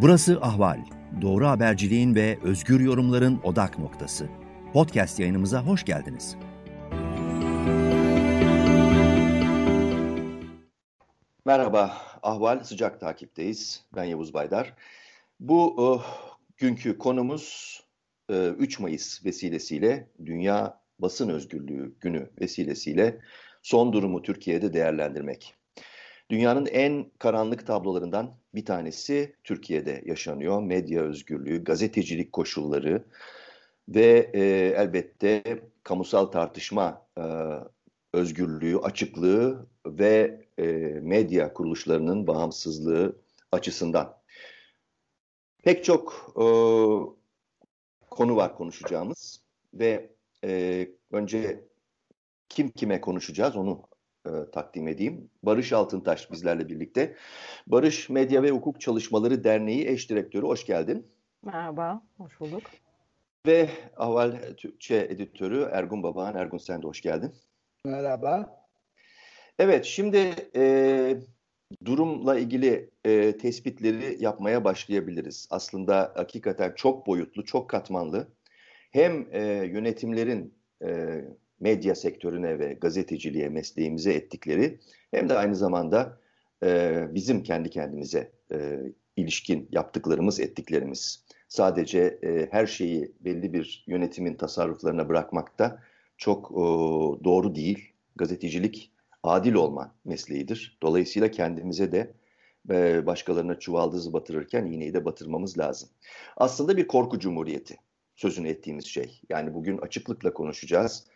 Burası Ahval. Doğru haberciliğin ve özgür yorumların odak noktası. Podcast yayınımıza hoş geldiniz. Merhaba, Ahval sıcak takipteyiz. Ben Yavuz Baydar. Bu uh, günkü konumuz uh, e, 3 Mayıs vesilesiyle Dünya Basın Özgürlüğü Günü vesilesiyle son durumu Türkiye'de değerlendirmek. Dünyanın en karanlık tablolarından bir tanesi Türkiye'de yaşanıyor. Medya özgürlüğü, gazetecilik koşulları ve e, elbette kamusal tartışma e, özgürlüğü, açıklığı ve e, medya kuruluşlarının bağımsızlığı açısından. Pek çok e, konu var konuşacağımız ve e, önce kim kime konuşacağız onu e, takdim edeyim. Barış Altıntaş bizlerle birlikte. Barış Medya ve Hukuk Çalışmaları Derneği eş direktörü hoş geldin. Merhaba, hoş bulduk. Ve Aval Türkçe editörü Ergun Babağan. Ergun sen de hoş geldin. Merhaba. Evet, şimdi e, durumla ilgili e, tespitleri yapmaya başlayabiliriz. Aslında hakikaten çok boyutlu, çok katmanlı. Hem e, yönetimlerin e, medya sektörüne ve gazeteciliğe, mesleğimize ettikleri hem de aynı zamanda e, bizim kendi kendimize e, ilişkin yaptıklarımız, ettiklerimiz. Sadece e, her şeyi belli bir yönetimin tasarruflarına bırakmak da çok e, doğru değil. Gazetecilik adil olma mesleğidir. Dolayısıyla kendimize de e, başkalarına çuvaldızı batırırken iğneyi de batırmamız lazım. Aslında bir korku cumhuriyeti sözünü ettiğimiz şey. Yani bugün açıklıkla konuşacağız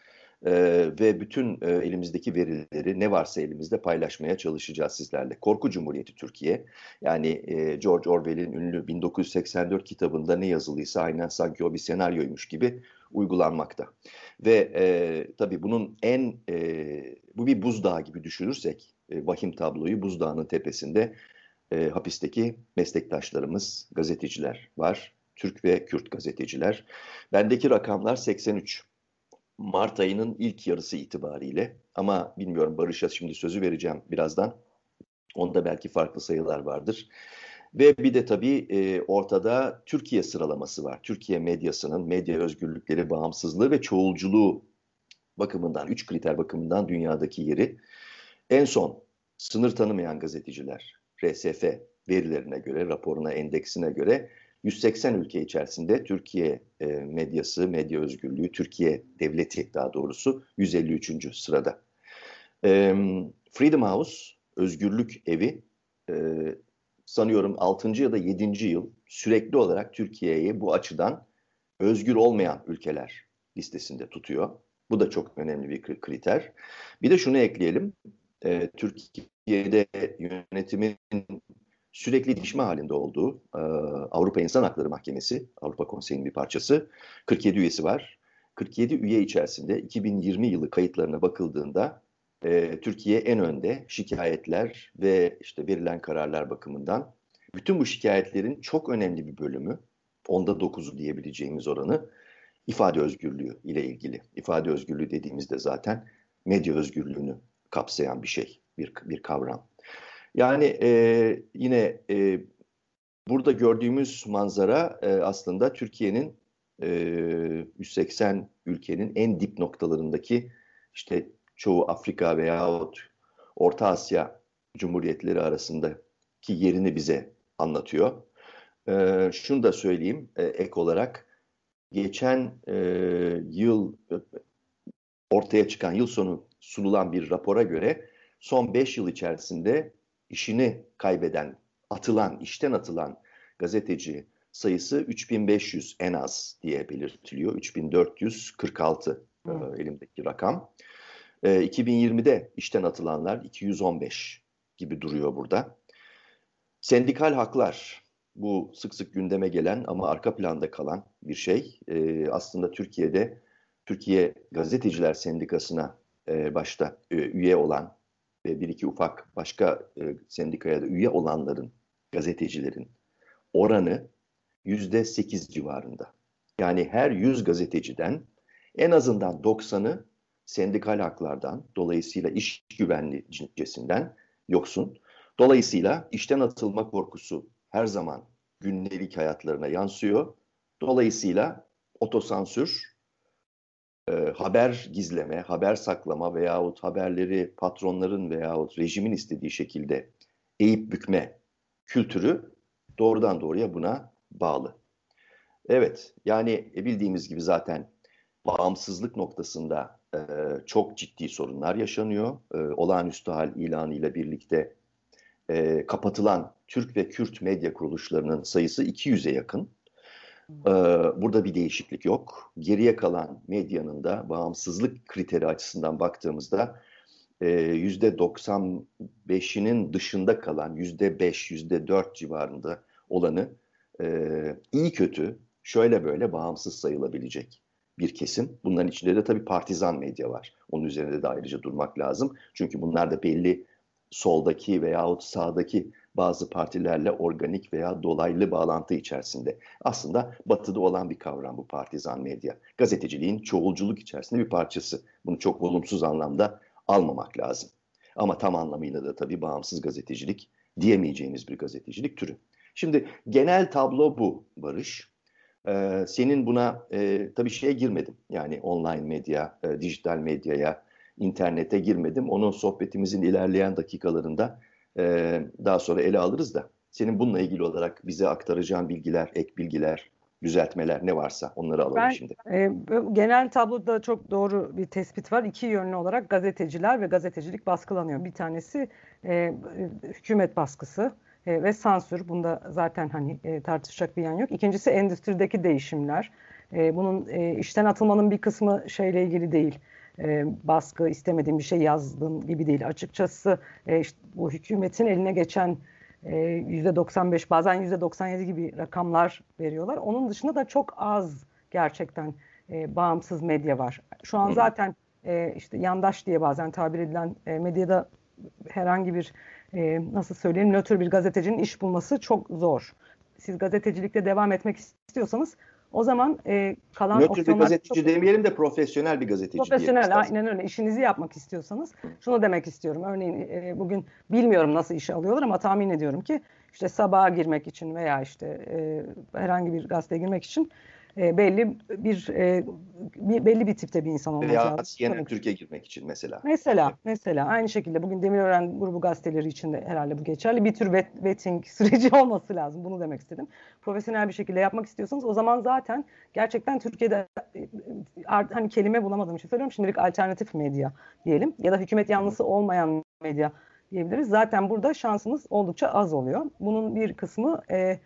e, ve bütün e, elimizdeki verileri ne varsa elimizde paylaşmaya çalışacağız sizlerle. Korku Cumhuriyeti Türkiye. Yani e, George Orwell'in ünlü 1984 kitabında ne yazılıysa aynen sanki o bir senaryoymuş gibi uygulanmakta. Ve e, tabii bunun en, e, bu bir buzdağı gibi düşünürsek e, vahim tabloyu buzdağının tepesinde e, hapisteki meslektaşlarımız, gazeteciler var. Türk ve Kürt gazeteciler. Bendeki rakamlar 83. Mart ayının ilk yarısı itibariyle ama bilmiyorum Barış'a şimdi sözü vereceğim birazdan. Onda belki farklı sayılar vardır. Ve bir de tabii e, ortada Türkiye sıralaması var. Türkiye medyasının medya özgürlükleri, bağımsızlığı ve çoğulculuğu bakımından, üç kriter bakımından dünyadaki yeri. En son sınır tanımayan gazeteciler, RSF verilerine göre, raporuna, endeksine göre 180 ülke içerisinde Türkiye e, medyası, medya özgürlüğü, Türkiye devleti daha doğrusu 153. sırada. E, Freedom House, Özgürlük Evi, e, sanıyorum 6. ya da 7. yıl sürekli olarak Türkiye'yi bu açıdan özgür olmayan ülkeler listesinde tutuyor. Bu da çok önemli bir kriter. Bir de şunu ekleyelim. Türkiye'de yönetimin sürekli değişme halinde olduğu e, Avrupa İnsan Hakları Mahkemesi, Avrupa Konseyi'nin bir parçası. 47 üyesi var. 47 üye içerisinde 2020 yılı kayıtlarına bakıldığında e, Türkiye en önde şikayetler ve işte verilen kararlar bakımından. Bütün bu şikayetlerin çok önemli bir bölümü, onda 9'u diyebileceğimiz oranı ifade özgürlüğü ile ilgili. İfade özgürlüğü dediğimizde zaten medya özgürlüğünü kapsayan bir şey, bir, bir kavram. Yani e, yine e, burada gördüğümüz manzara e, aslında Türkiye'nin e, 180 ülkenin en dip noktalarındaki işte çoğu Afrika veyahut Orta Asya Cumhuriyetleri arasındaki yerini bize anlatıyor. E, şunu da söyleyeyim e, ek olarak geçen e, yıl ortaya çıkan yıl sonu sunulan bir rapora göre son 5 yıl içerisinde işini kaybeden, atılan, işten atılan gazeteci sayısı 3500 en az diye belirtiliyor. 3446 e, elimdeki rakam. E, 2020'de işten atılanlar 215 gibi duruyor burada. Sendikal haklar bu sık sık gündeme gelen ama arka planda kalan bir şey. E, aslında Türkiye'de Türkiye Gazeteciler Sendikası'na e, başta e, üye olan ve bir iki ufak başka e, sendikaya da üye olanların, gazetecilerin oranı yüzde sekiz civarında. Yani her yüz gazeteciden en azından 90'ı sendikal haklardan, dolayısıyla iş güvenlicesinden yoksun. Dolayısıyla işten atılma korkusu her zaman gündelik hayatlarına yansıyor. Dolayısıyla otosansür, e, haber gizleme, haber saklama veyahut haberleri patronların veyahut rejimin istediği şekilde eğip bükme kültürü doğrudan doğruya buna bağlı. Evet, yani bildiğimiz gibi zaten bağımsızlık noktasında e, çok ciddi sorunlar yaşanıyor. E, olağanüstü hal ilanıyla birlikte e, kapatılan Türk ve Kürt medya kuruluşlarının sayısı 200'e yakın. E, burada bir değişiklik yok. Geriye kalan medyanın da bağımsızlık kriteri açısından baktığımızda %95'inin dışında kalan %5, %4 civarında olanı iyi kötü şöyle böyle bağımsız sayılabilecek bir kesim. Bunların içinde de tabii partizan medya var. Onun üzerinde de ayrıca durmak lazım. Çünkü bunlar da belli soldaki veyahut sağdaki bazı partilerle organik veya dolaylı bağlantı içerisinde. Aslında batıda olan bir kavram bu partizan medya. Gazeteciliğin çoğulculuk içerisinde bir parçası. Bunu çok olumsuz anlamda almamak lazım. Ama tam anlamıyla da tabii bağımsız gazetecilik diyemeyeceğimiz bir gazetecilik türü. Şimdi genel tablo bu Barış. Ee, senin buna e, tabii şeye girmedim. Yani online medya, e, dijital medyaya, internete girmedim. Onun sohbetimizin ilerleyen dakikalarında e, daha sonra ele alırız da. Senin bununla ilgili olarak bize aktaracağın bilgiler, ek bilgiler, düzeltmeler ne varsa onları alalım ben, şimdi. E, genel tabloda çok doğru bir tespit var. İki yönlü olarak gazeteciler ve gazetecilik baskılanıyor. Bir tanesi e, hükümet baskısı e, ve sansür. Bunda zaten hani e, tartışacak bir yan yok. İkincisi endüstrideki değişimler. E, bunun e, işten atılmanın bir kısmı şeyle ilgili değil. E, baskı istemediğim bir şey yazdım gibi değil. Açıkçası e, işte bu hükümetin eline geçen %95 e, bazen %97 gibi rakamlar veriyorlar. Onun dışında da çok az gerçekten e, bağımsız medya var. Şu an zaten e, işte yandaş diye bazen tabir edilen e, medyada herhangi bir e, nasıl söyleyeyim nötr bir gazetecinin iş bulması çok zor. Siz gazetecilikte devam etmek istiyorsanız o zaman e, kalan Nötr bir gazeteci çok... demeyelim de profesyonel bir gazeteci Profesyonel aynen öyle. İşinizi yapmak istiyorsanız şunu demek istiyorum. Örneğin e, bugün bilmiyorum nasıl işe alıyorlar ama tahmin ediyorum ki işte sabaha girmek için veya işte e, herhangi bir gazeteye girmek için e, belli bir, e, bir belli bir tipte bir insan olması Veya lazım. CNN Türkiye girmek için mesela. Mesela, mesela aynı şekilde bugün Demirören grubu gazeteleri için de herhalde bu geçerli. Bir tür vet, vetting süreci olması lazım. Bunu demek istedim. Profesyonel bir şekilde yapmak istiyorsanız o zaman zaten gerçekten Türkiye'de e, hani kelime bulamadığım için söylüyorum. Şimdilik alternatif medya diyelim ya da hükümet yanlısı olmayan medya diyebiliriz. Zaten burada şansımız oldukça az oluyor. Bunun bir kısmı e,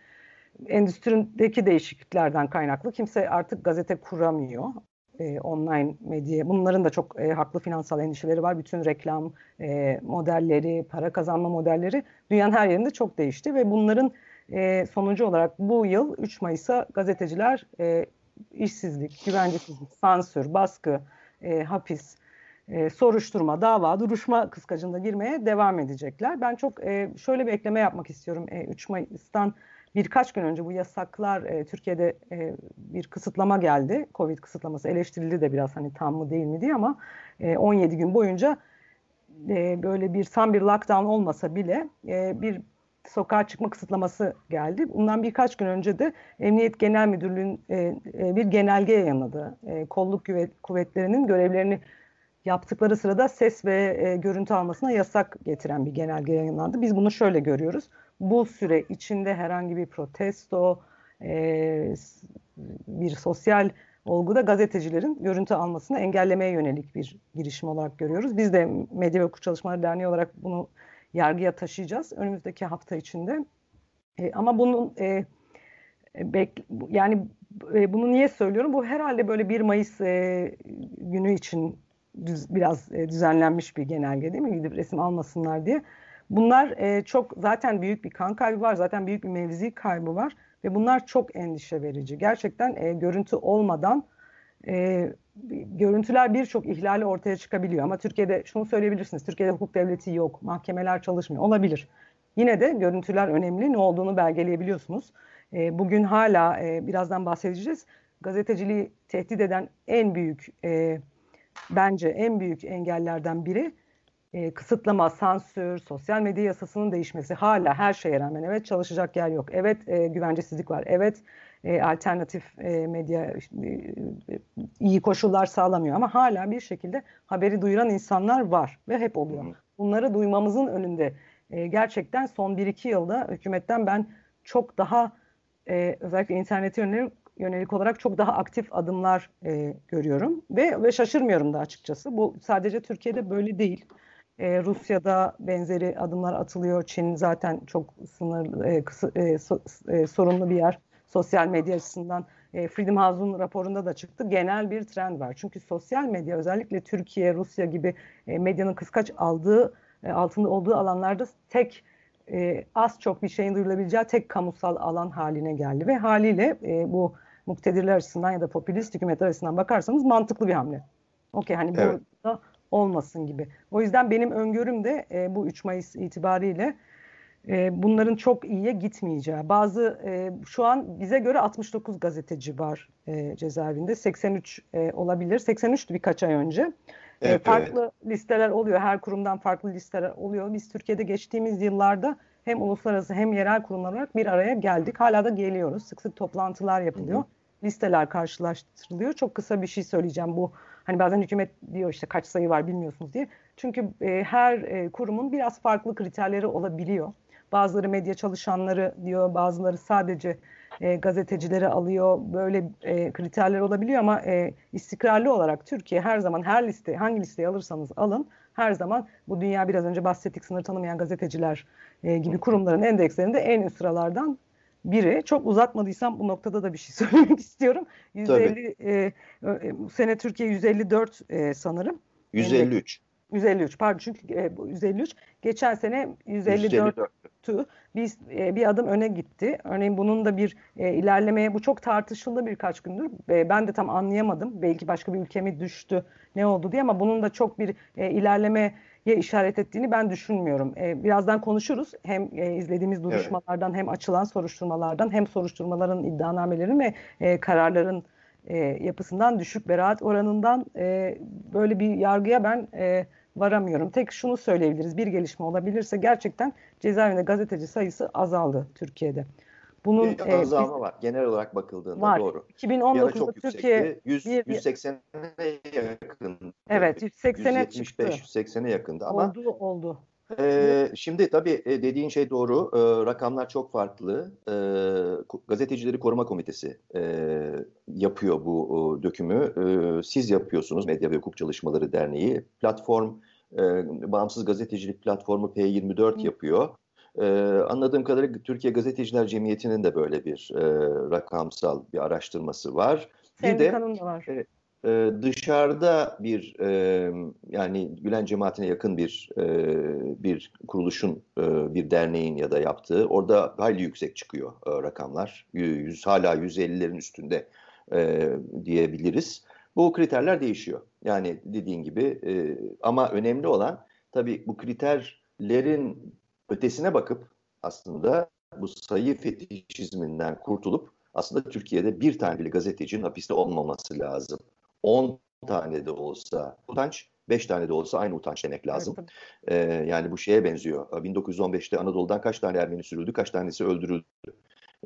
endüstrindeki değişikliklerden kaynaklı kimse artık gazete kuramıyor. E, online medya. Bunların da çok e, haklı finansal endişeleri var. Bütün reklam e, modelleri, para kazanma modelleri dünyanın her yerinde çok değişti ve bunların e, sonucu olarak bu yıl 3 Mayıs'a gazeteciler e, işsizlik, güvencesizlik, sansür, baskı, e, hapis, e, soruşturma, dava, duruşma kıskacında girmeye devam edecekler. Ben çok e, şöyle bir ekleme yapmak istiyorum. E, 3 Mayıs'tan birkaç gün önce bu yasaklar e, Türkiye'de e, bir kısıtlama geldi. Covid kısıtlaması eleştirildi de biraz hani tam mı değil mi diye ama e, 17 gün boyunca e, böyle bir tam bir lockdown olmasa bile e, bir sokağa çıkma kısıtlaması geldi. Bundan birkaç gün önce de Emniyet Genel Müdürlüğü'nün e, e, bir genelge yayınladı. E, kolluk kuvvetlerinin görevlerini yaptıkları sırada ses ve e, görüntü almasına yasak getiren bir genelge yayınlandı. Biz bunu şöyle görüyoruz bu süre içinde herhangi bir protesto, e, bir sosyal olguda gazetecilerin görüntü almasını engellemeye yönelik bir girişim olarak görüyoruz. Biz de Medya ve Hukuk Çalışmaları Derneği olarak bunu yargıya taşıyacağız önümüzdeki hafta içinde. E, ama bunun e, bek, yani e, bunu niye söylüyorum? Bu herhalde böyle 1 Mayıs e, günü için düz, biraz e, düzenlenmiş bir genelge değil mi? Gidip resim almasınlar diye. Bunlar e, çok zaten büyük bir kan kaybı var, zaten büyük bir mevzi kaybı var ve bunlar çok endişe verici. Gerçekten e, görüntü olmadan e, görüntüler birçok ihlali ortaya çıkabiliyor. Ama Türkiye'de şunu söyleyebilirsiniz, Türkiye'de hukuk devleti yok, mahkemeler çalışmıyor. Olabilir. Yine de görüntüler önemli, ne olduğunu belgeleyebiliyorsunuz. E, bugün hala e, birazdan bahsedeceğiz. Gazeteciliği tehdit eden en büyük, e, bence en büyük engellerden biri e, kısıtlama, sansür, sosyal medya yasasının değişmesi hala her şeye rağmen evet çalışacak yer yok. Evet e, güvencesizlik var. Evet e, alternatif e, medya e, iyi koşullar sağlamıyor ama hala bir şekilde haberi duyuran insanlar var ve hep oluyor. Bunları duymamızın önünde e, gerçekten son 1-2 yılda hükümetten ben çok daha e, özellikle internete yönelik, yönelik olarak çok daha aktif adımlar e, görüyorum ve ve şaşırmıyorum da açıkçası. Bu sadece Türkiye'de böyle değil. E, Rusya'da benzeri adımlar atılıyor. Çin zaten çok sınır e, kısa, e, so, e, sorunlu bir yer sosyal medya açısından. E, Freedom House'un raporunda da çıktı. Genel bir trend var. Çünkü sosyal medya özellikle Türkiye, Rusya gibi e, medyanın kıskaç aldığı e, altında olduğu alanlarda tek e, az çok bir şeyin duyulabileceği tek kamusal alan haline geldi ve haliyle e, bu muktedirler açısından ya da popülist hükümetler açısından bakarsanız mantıklı bir hamle. Okey hani evet. burada olmasın gibi. O yüzden benim öngörüm de e, bu 3 Mayıs itibariyle e, bunların çok iyiye gitmeyeceği. Bazı e, şu an bize göre 69 gazeteci var e, cezaevinde. 83 e, olabilir. 83'tü birkaç ay önce. E, evet, farklı evet. listeler oluyor. Her kurumdan farklı listeler oluyor. Biz Türkiye'de geçtiğimiz yıllarda hem uluslararası hem yerel kurumlar olarak bir araya geldik. Hala da geliyoruz. Sık sık toplantılar yapılıyor. Hı hı. Listeler karşılaştırılıyor. Çok kısa bir şey söyleyeceğim bu. Hani bazen hükümet diyor işte kaç sayı var bilmiyorsunuz diye. Çünkü e, her e, kurumun biraz farklı kriterleri olabiliyor. Bazıları medya çalışanları diyor, bazıları sadece e, gazetecileri alıyor. Böyle e, kriterler olabiliyor ama e, istikrarlı olarak Türkiye her zaman her liste hangi listeyi alırsanız alın her zaman bu dünya biraz önce bahsettik sınır tanımayan gazeteciler e, gibi kurumların endekslerinde en üst sıralardan biri. Çok uzatmadıysam bu noktada da bir şey söylemek istiyorum. 150 e, e, bu sene Türkiye 154 e, sanırım. 153. 153 pardon çünkü e, 153 geçen sene 154'tü. Biz e, bir adım öne gitti. Örneğin bunun da bir e, ilerlemeye bu çok tartışıldı birkaç gündür. E, ben de tam anlayamadım. Belki başka bir ülke mi düştü ne oldu diye ama bunun da çok bir e, ilerlemeye işaret ettiğini ben düşünmüyorum. E, birazdan konuşuruz. Hem e, izlediğimiz duruşmalardan evet. hem açılan soruşturmalardan hem soruşturmaların iddianamelerin ve e, kararların e, yapısından düşük beraat oranından e, böyle bir yargıya ben e, varamıyorum. Tek şunu söyleyebiliriz. Bir gelişme olabilirse gerçekten cezaevinde gazeteci sayısı azaldı Türkiye'de. Bunun bir e, azalma biz, var. Genel olarak bakıldığında var. doğru. 2019'da Türkiye 100, bir, 180'e yakın. Evet, 180'e 175-180'e yakındı ama oldu oldu. Ee, şimdi tabii e, dediğin şey doğru. Ee, rakamlar çok farklı. Ee, Gazetecileri Koruma Komitesi e, yapıyor bu o, dökümü. Ee, siz yapıyorsunuz Medya ve Hukuk Çalışmaları Derneği. Platform, e, Bağımsız Gazetecilik Platformu P24 Hı. yapıyor. Ee, anladığım kadarıyla Türkiye Gazeteciler Cemiyeti'nin de böyle bir e, rakamsal bir araştırması var. Bir de da var. E, e, dışarıda bir e, yani Gülen cemaatine yakın bir e, bir kuruluşun e, bir derneğin ya da yaptığı orada hayli yüksek çıkıyor e, rakamlar. Yüz, hala 150'lerin üstünde e, diyebiliriz. Bu kriterler değişiyor. Yani dediğin gibi e, ama önemli olan tabii bu kriterlerin ötesine bakıp aslında bu sayı fetişizminden kurtulup aslında Türkiye'de bir tane bile gazetecinin hapiste olmaması lazım. 10 tane de olsa utanç, 5 tane de olsa aynı utanç demek lazım. Evet, ee, yani bu şeye benziyor. 1915'te Anadolu'dan kaç tane Ermeni sürüldü, kaç tanesi öldürüldü.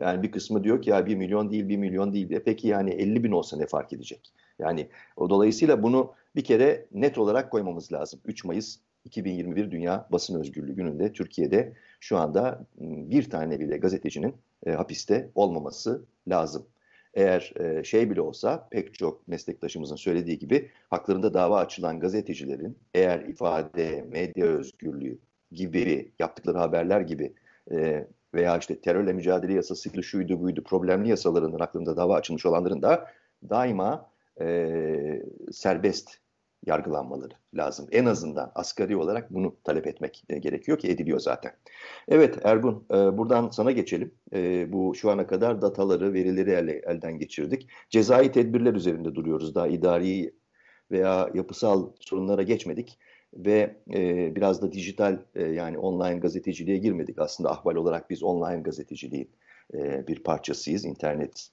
Yani bir kısmı diyor ki ya 1 milyon değil, 1 milyon değil. E peki yani 50 bin olsa ne fark edecek? Yani o dolayısıyla bunu bir kere net olarak koymamız lazım. 3 Mayıs 2021 Dünya Basın Özgürlüğü gününde Türkiye'de şu anda bir tane bile gazetecinin e, hapiste olmaması lazım. Eğer e, şey bile olsa pek çok meslektaşımızın söylediği gibi haklarında dava açılan gazetecilerin eğer ifade, medya özgürlüğü gibi yaptıkları haberler gibi e, veya işte terörle mücadele yasasıydı, şuydu buydu problemli yasaların hakkında dava açılmış olanların da daima e, serbest yargılanmaları lazım. En azından asgari olarak bunu talep etmek e, gerekiyor ki ediliyor zaten. Evet Ergun e, buradan sana geçelim. E, bu şu ana kadar dataları, verileri elden geçirdik. Cezai tedbirler üzerinde duruyoruz. Daha idari veya yapısal sorunlara geçmedik ve biraz da dijital yani online gazeteciliğe girmedik. Aslında ahval olarak biz online gazeteciliğin bir parçasıyız. İnternet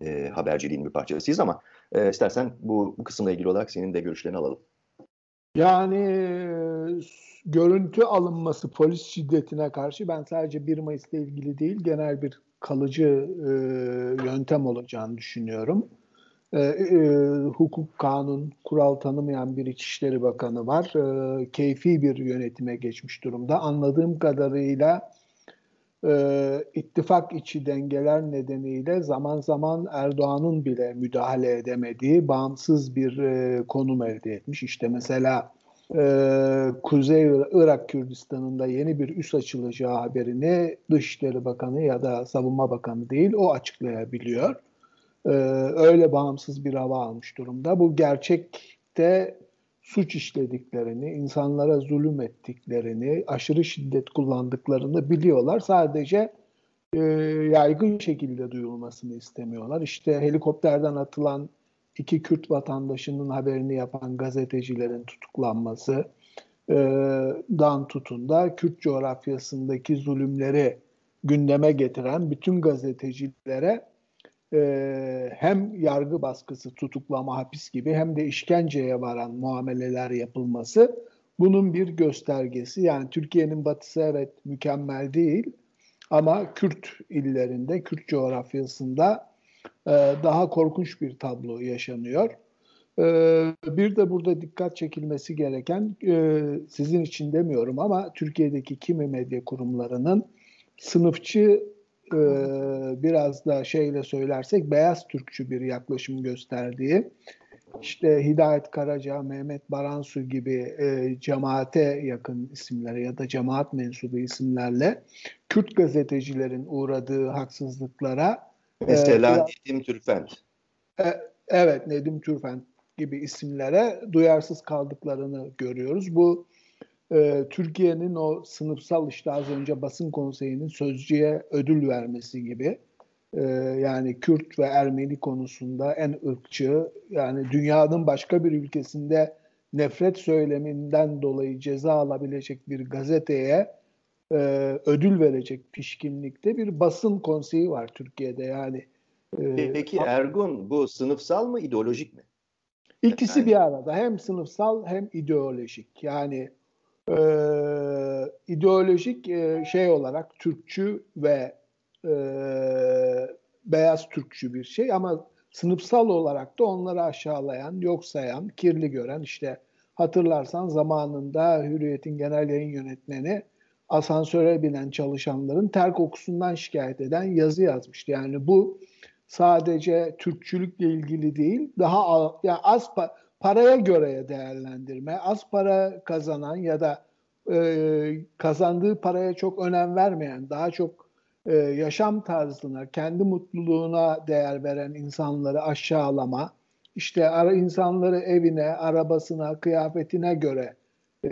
e, haberciliğin bir parçasıyız ama e, istersen bu, bu kısımla ilgili olarak senin de görüşlerini alalım. Yani görüntü alınması polis şiddetine karşı ben sadece 1 Mayıs'la ilgili değil genel bir kalıcı e, yöntem olacağını düşünüyorum. E, e, hukuk, kanun, kural tanımayan bir İçişleri Bakanı var. E, keyfi bir yönetime geçmiş durumda. Anladığım kadarıyla e, ittifak içi dengeler nedeniyle zaman zaman Erdoğan'ın bile müdahale edemediği bağımsız bir e, konum elde etmiş. İşte mesela e, Kuzey Irak Kürdistan'ında yeni bir üs açılacağı haberini Dışişleri Bakanı ya da Savunma Bakanı değil o açıklayabiliyor. E, öyle bağımsız bir hava almış durumda. Bu gerçekte suç işlediklerini, insanlara zulüm ettiklerini, aşırı şiddet kullandıklarını biliyorlar. Sadece e, yaygın şekilde duyulmasını istemiyorlar. İşte helikopterden atılan iki Kürt vatandaşının haberini yapan gazetecilerin tutuklanması, e, dan tutun da Kürt coğrafyasındaki zulümleri gündeme getiren bütün gazetecilere e, hem yargı baskısı, tutuklama, hapis gibi hem de işkenceye varan muameleler yapılması bunun bir göstergesi. Yani Türkiye'nin batısı evet mükemmel değil ama Kürt illerinde, Kürt coğrafyasında e, daha korkunç bir tablo yaşanıyor. Bir de burada dikkat çekilmesi gereken, sizin için demiyorum ama Türkiye'deki kimi medya kurumlarının sınıfçı e, biraz da şeyle söylersek beyaz Türkçü bir yaklaşım gösterdiği işte Hidayet Karaca, Mehmet Baransu gibi e, cemaate yakın isimlere ya da cemaat mensubu isimlerle Kürt gazetecilerin uğradığı haksızlıklara e, mesela e, Nedim Türfent. E, evet Nedim Türfent gibi isimlere duyarsız kaldıklarını görüyoruz. Bu e, Türkiye'nin o sınıfsal işte az önce basın konseyinin sözcüye ödül vermesi gibi e, yani Kürt ve Ermeni konusunda en ırkçı yani dünyanın başka bir ülkesinde nefret söyleminden dolayı ceza alabilecek bir gazeteye e, ödül verecek pişkinlikte bir basın konseyi var Türkiye'de yani. E, Peki Ergun bu sınıfsal mı ideolojik mi? İkisi yani. bir arada hem sınıfsal hem ideolojik yani e, ideolojik e, şey olarak Türkçü ve e, beyaz Türkçü bir şey ama sınıfsal olarak da onları aşağılayan, yok sayan, kirli gören işte hatırlarsan zamanında Hürriyet'in genel yayın yönetmeni asansöre binen çalışanların ter kokusundan şikayet eden yazı yazmıştı. Yani bu sadece Türkçülükle ilgili değil, daha yani az paraya göre değerlendirme, az para kazanan ya da e, kazandığı paraya çok önem vermeyen, daha çok e, yaşam tarzına, kendi mutluluğuna değer veren insanları aşağılama, işte ara insanları evine, arabasına, kıyafetine göre e,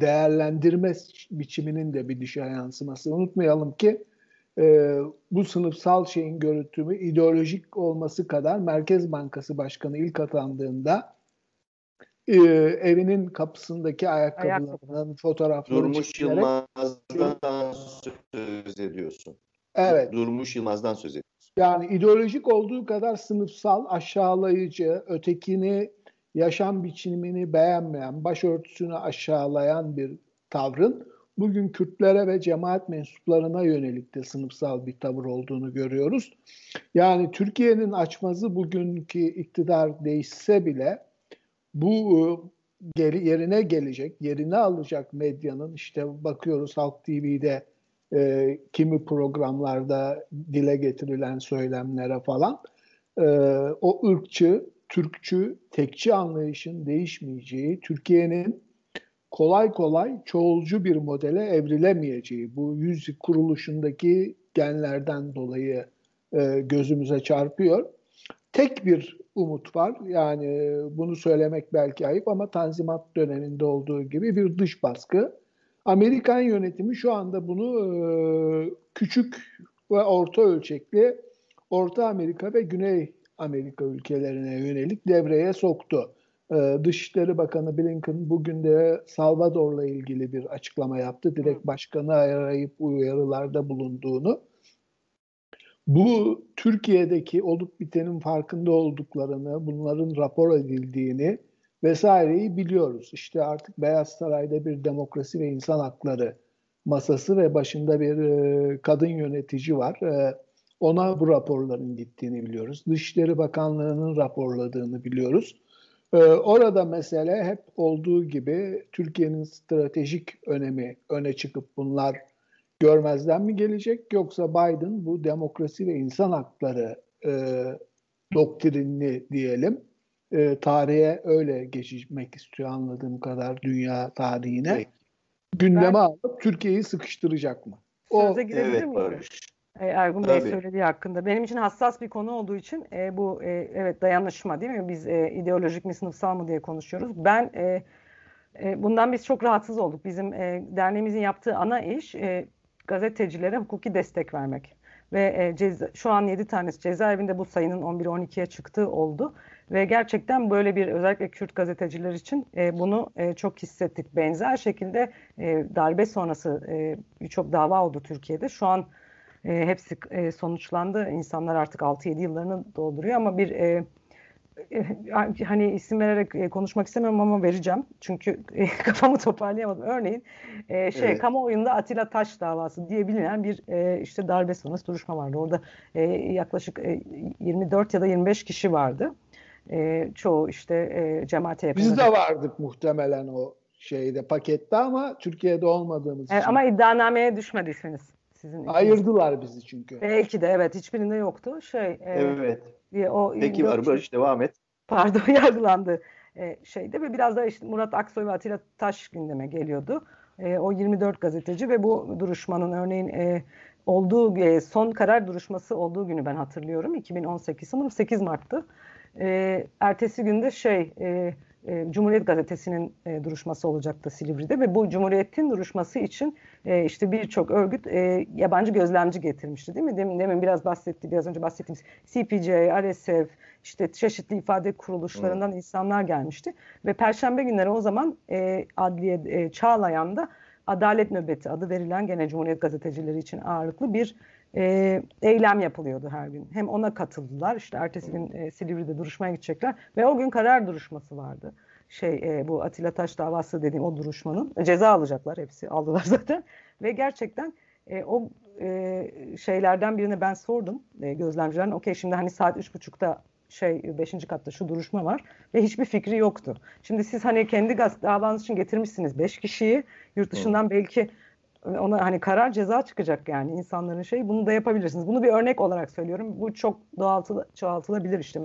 değerlendirme biçiminin de bir dışa yansıması. Unutmayalım ki e, bu sınıfsal şeyin görüntümü ideolojik olması kadar Merkez Bankası Başkanı ilk atandığında e, evinin kapısındaki ayakkabılarının fotoğrafları Durmuş çekerek, Yılmaz'dan söz ediyorsun. Evet. Durmuş Yılmaz'dan söz ediyorsun. Yani ideolojik olduğu kadar sınıfsal, aşağılayıcı, ötekini, yaşam biçimini beğenmeyen, başörtüsünü aşağılayan bir tavrın bugün Kürtlere ve cemaat mensuplarına yönelik de sınıfsal bir tavır olduğunu görüyoruz. Yani Türkiye'nin açmazı bugünkü iktidar değişse bile bu e, yerine gelecek, yerine alacak medyanın işte bakıyoruz Halk TV'de e, kimi programlarda dile getirilen söylemlere falan e, o ırkçı, Türkçü, tekçi anlayışın değişmeyeceği, Türkiye'nin kolay kolay çoğulcu bir modele evrilemeyeceği, bu yüz kuruluşundaki genlerden dolayı e, gözümüze çarpıyor. Tek bir umut var. Yani bunu söylemek belki ayıp ama Tanzimat döneminde olduğu gibi bir dış baskı. Amerikan yönetimi şu anda bunu e, küçük ve orta ölçekli Orta Amerika ve Güney Amerika ülkelerine yönelik devreye soktu. Ee, Dışişleri Bakanı Blinken bugün de Salvador'la ilgili bir açıklama yaptı. Direkt başkanı arayıp uyarılarda bulunduğunu. Bu Türkiye'deki olup bitenin farkında olduklarını, bunların rapor edildiğini vesaireyi biliyoruz. İşte artık Beyaz Saray'da bir demokrasi ve insan hakları masası ve başında bir e, kadın yönetici var. E, ona bu raporların gittiğini biliyoruz. Dışişleri Bakanlığı'nın raporladığını biliyoruz. E, orada mesele hep olduğu gibi Türkiye'nin stratejik önemi öne çıkıp bunlar görmezden mi gelecek yoksa Biden bu demokrasi ve insan hakları e, doktrinini diyelim e, tarihe öyle geçmek istiyor anladığım kadar dünya tarihine. Evet. Gündeme ben, alıp Türkiye'yi sıkıştıracak mı? O, Söze girebilir evet, miyim? Barış. E, Ergun Bey söylediği hakkında. Benim için hassas bir konu olduğu için e, bu e, evet dayanışma değil mi? Biz e, ideolojik mi sınıfsal mı diye konuşuyoruz. Ben e, e, bundan biz çok rahatsız olduk. Bizim e, derneğimizin yaptığı ana iş e, gazetecilere hukuki destek vermek. Ve e, ceza, şu an 7 tanesi cezaevinde bu sayının 11-12'ye çıktığı oldu. Ve gerçekten böyle bir özellikle Kürt gazeteciler için e, bunu e, çok hissettik. Benzer şekilde e, darbe sonrası e, birçok dava oldu Türkiye'de. Şu an e, hepsi e, sonuçlandı. İnsanlar artık 6-7 yıllarını dolduruyor ama bir e, hani isim vererek e, konuşmak istemiyorum ama vereceğim. Çünkü e, kafamı toparlayamadım. Örneğin e, şey evet. kamuoyunda Atilla Taş davası diye bilinen bir e, işte darbe sonrası duruşma vardı. Orada e, yaklaşık e, 24 ya da 25 kişi vardı e, çoğu işte e, cemaate yakın. Biz de vardık muhtemelen o şeyde pakette ama Türkiye'de olmadığımız için. Ama iddianameye düşmedi isminiz. Sizin Ayırdılar bizi çünkü. Belki de evet hiçbirinde yoktu. Şey, e, evet. Diye, o Peki var Barış devam et. Pardon yargılandı e, şeyde ve biraz da işte Murat Aksoy ve Atilla Taş gündeme geliyordu. E, o 24 gazeteci ve bu duruşmanın örneğin e, olduğu e, son karar duruşması olduğu günü ben hatırlıyorum. 2018 sanırım 8 Mart'tı. E, ertesi günde şey e, e, Cumhuriyet Gazetesi'nin e, duruşması olacaktı Silivri'de ve bu Cumhuriyet'in duruşması için e, işte birçok örgüt e, yabancı gözlemci getirmişti değil mi? Demin, demin biraz bahsetti, biraz önce bahsettiğimiz CPJ, RSF, işte çeşitli ifade kuruluşlarından hmm. insanlar gelmişti ve Perşembe günleri o zaman e, Adliye e, Çağlayan'da Adalet Nöbeti adı verilen gene Cumhuriyet gazetecileri için ağırlıklı bir e, eylem yapılıyordu her gün. Hem ona katıldılar. İşte ertesi gün e, Silivri'de duruşmaya gidecekler ve o gün karar duruşması vardı. Şey e, bu Atilla Taş davası dediğim o duruşmanın e, ceza alacaklar hepsi aldılar zaten ve gerçekten e, o e, şeylerden birine ben sordum e, gözlemcilerin. Okey şimdi hani saat üç buçukta şey beşinci katta şu duruşma var ve hiçbir fikri yoktu. Şimdi siz hani kendi davanız için getirmişsiniz beş kişiyi yurt dışından belki ona hani karar ceza çıkacak yani insanların şey bunu da yapabilirsiniz. Bunu bir örnek olarak söylüyorum. Bu çok doğaltılı, çoğaltılabilir işte.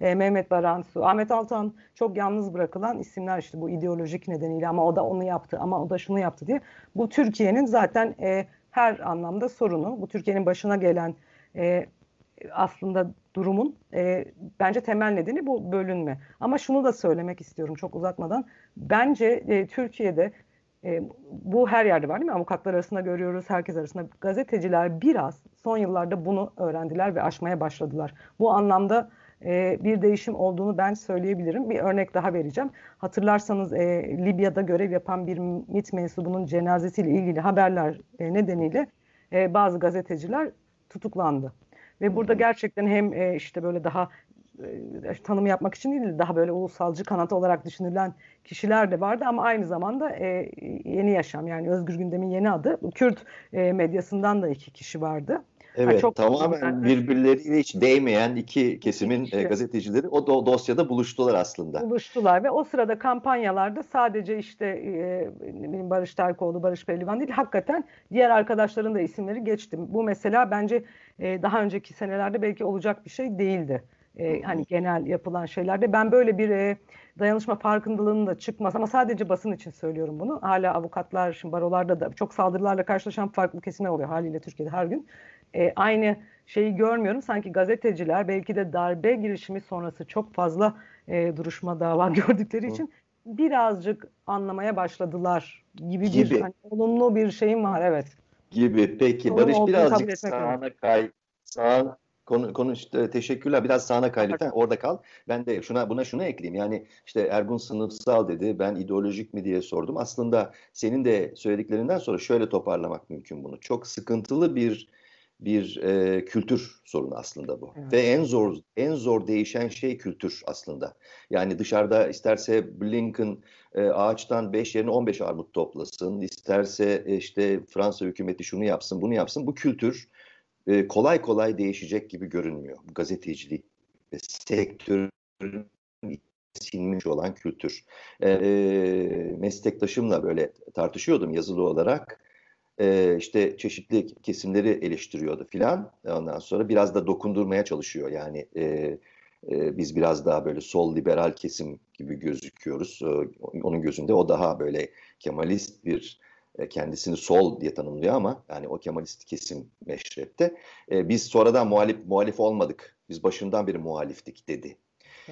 E, Mehmet Baransu, Ahmet Altan çok yalnız bırakılan isimler işte bu ideolojik nedeniyle ama o da onu yaptı ama o da şunu yaptı diye. Bu Türkiye'nin zaten e, her anlamda sorunu. Bu Türkiye'nin başına gelen e, aslında durumun e, bence temel nedeni bu bölünme. Ama şunu da söylemek istiyorum çok uzatmadan. Bence e, Türkiye'de e, bu her yerde var değil mi? Avukatlar arasında görüyoruz, herkes arasında. Gazeteciler biraz son yıllarda bunu öğrendiler ve aşmaya başladılar. Bu anlamda e, bir değişim olduğunu ben söyleyebilirim. Bir örnek daha vereceğim. Hatırlarsanız e, Libya'da görev yapan bir MİT mensubunun cenazesiyle ilgili haberler e, nedeniyle e, bazı gazeteciler tutuklandı. Ve burada gerçekten hem e, işte böyle daha e, tanımı yapmak için değil daha böyle ulusalcı kanat olarak düşünülen kişiler de vardı ama aynı zamanda e, yeni yaşam yani Özgür Gündem'in yeni adı Kürt e, medyasından da iki kişi vardı. Evet, ha, çok tamamen birbirleriyle hiç değmeyen iki kesimin e, gazetecileri o do dosyada buluştular aslında. Buluştular ve o sırada kampanyalarda sadece işte e, Barış Terkoğlu, Barış Pehlivan değil, hakikaten diğer arkadaşların da isimleri geçtim. Bu mesela bence e, daha önceki senelerde belki olacak bir şey değildi e, hani genel yapılan şeylerde ben böyle bir e, dayanışma farkındalığının da çıkmaz ama sadece basın için söylüyorum bunu. Hala avukatlar, şimdi barolarda da çok saldırılarla karşılaşan farklı kesimler oluyor haliyle Türkiye'de her gün. E, aynı şeyi görmüyorum. Sanki gazeteciler belki de darbe girişimi sonrası çok fazla e, duruşma dava gördükleri için birazcık anlamaya başladılar gibi, gibi. bir hani, olumlu bir şeyim var evet. Gibi. Peki Doğru Barış birazcık sağına kay, sağ, Konu, konu işte, teşekkürler. Biraz sağına kay lütfen. Orada kal. Ben de şuna buna şunu ekleyeyim. Yani işte Ergun sınıfsal dedi. Ben ideolojik mi diye sordum. Aslında senin de söylediklerinden sonra şöyle toparlamak mümkün bunu. Çok sıkıntılı bir bir e, kültür sorunu aslında bu. Evet. Ve en zor en zor değişen şey kültür aslında. Yani dışarıda isterse Blinken e, ağaçtan 5 yerine 15 armut toplasın, isterse e, işte Fransa hükümeti şunu yapsın, bunu yapsın. Bu kültür e, kolay kolay değişecek gibi görünmüyor. Gazetecilik ve sektörün sinmiş olan kültür. E, meslektaşımla böyle tartışıyordum yazılı olarak e, işte çeşitli kesimleri eleştiriyordu filan. Ondan sonra biraz da dokundurmaya çalışıyor. Yani e, e, biz biraz daha böyle sol liberal kesim gibi gözüküyoruz. Onun gözünde o daha böyle Kemalist bir kendisini sol diye tanımlıyor ama yani o Kemalist kesim meşrepte. E, biz sonradan muhalif muhalif olmadık. Biz başından beri muhaliftik dedi.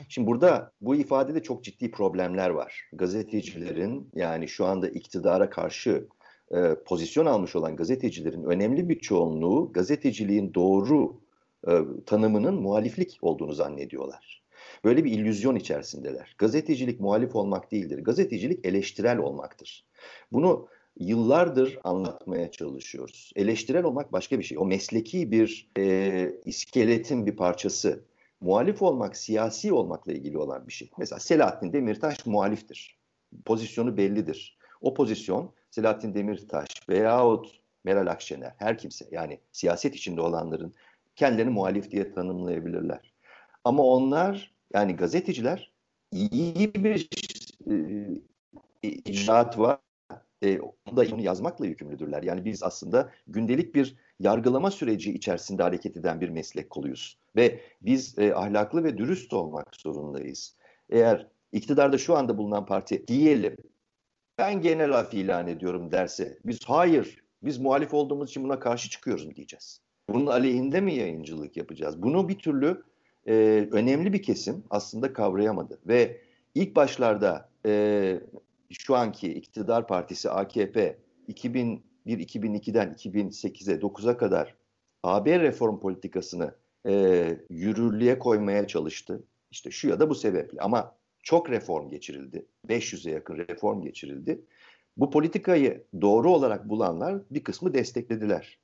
Şimdi burada bu ifadede çok ciddi problemler var. Gazetecilerin yani şu anda iktidara karşı e, pozisyon almış olan gazetecilerin önemli bir çoğunluğu gazeteciliğin doğru e, tanımının muhaliflik olduğunu zannediyorlar. Böyle bir illüzyon içerisindeler. Gazetecilik muhalif olmak değildir. Gazetecilik eleştirel olmaktır. Bunu yıllardır anlatmaya çalışıyoruz. Eleştirel olmak başka bir şey. O mesleki bir e, iskeletin bir parçası. Muhalif olmak, siyasi olmakla ilgili olan bir şey. Mesela Selahattin Demirtaş muhaliftir. Pozisyonu bellidir. O pozisyon Selahattin Demirtaş veyahut Meral Akşener, her kimse yani siyaset içinde olanların kendilerini muhalif diye tanımlayabilirler. Ama onlar yani gazeteciler iyi bir e, icraat var. E, onu onu yazmakla yükümlüdürler. Yani biz aslında gündelik bir yargılama süreci içerisinde hareket eden bir meslek koluyuz. Ve biz e, ahlaklı ve dürüst olmak zorundayız. Eğer iktidarda şu anda bulunan parti diyelim ben genel af ilan ediyorum derse biz hayır biz muhalif olduğumuz için buna karşı çıkıyoruz diyeceğiz. Bunun aleyhinde mi yayıncılık yapacağız? Bunu bir türlü e, önemli bir kesim aslında kavrayamadı ve ilk başlarda e, şu anki iktidar partisi AKP 2001-2002'den 2008'e 9'a kadar AB reform politikasını e, yürürlüğe koymaya çalıştı. İşte şu ya da bu sebeple ama çok reform geçirildi. 500'e yakın reform geçirildi. Bu politikayı doğru olarak bulanlar bir kısmı desteklediler.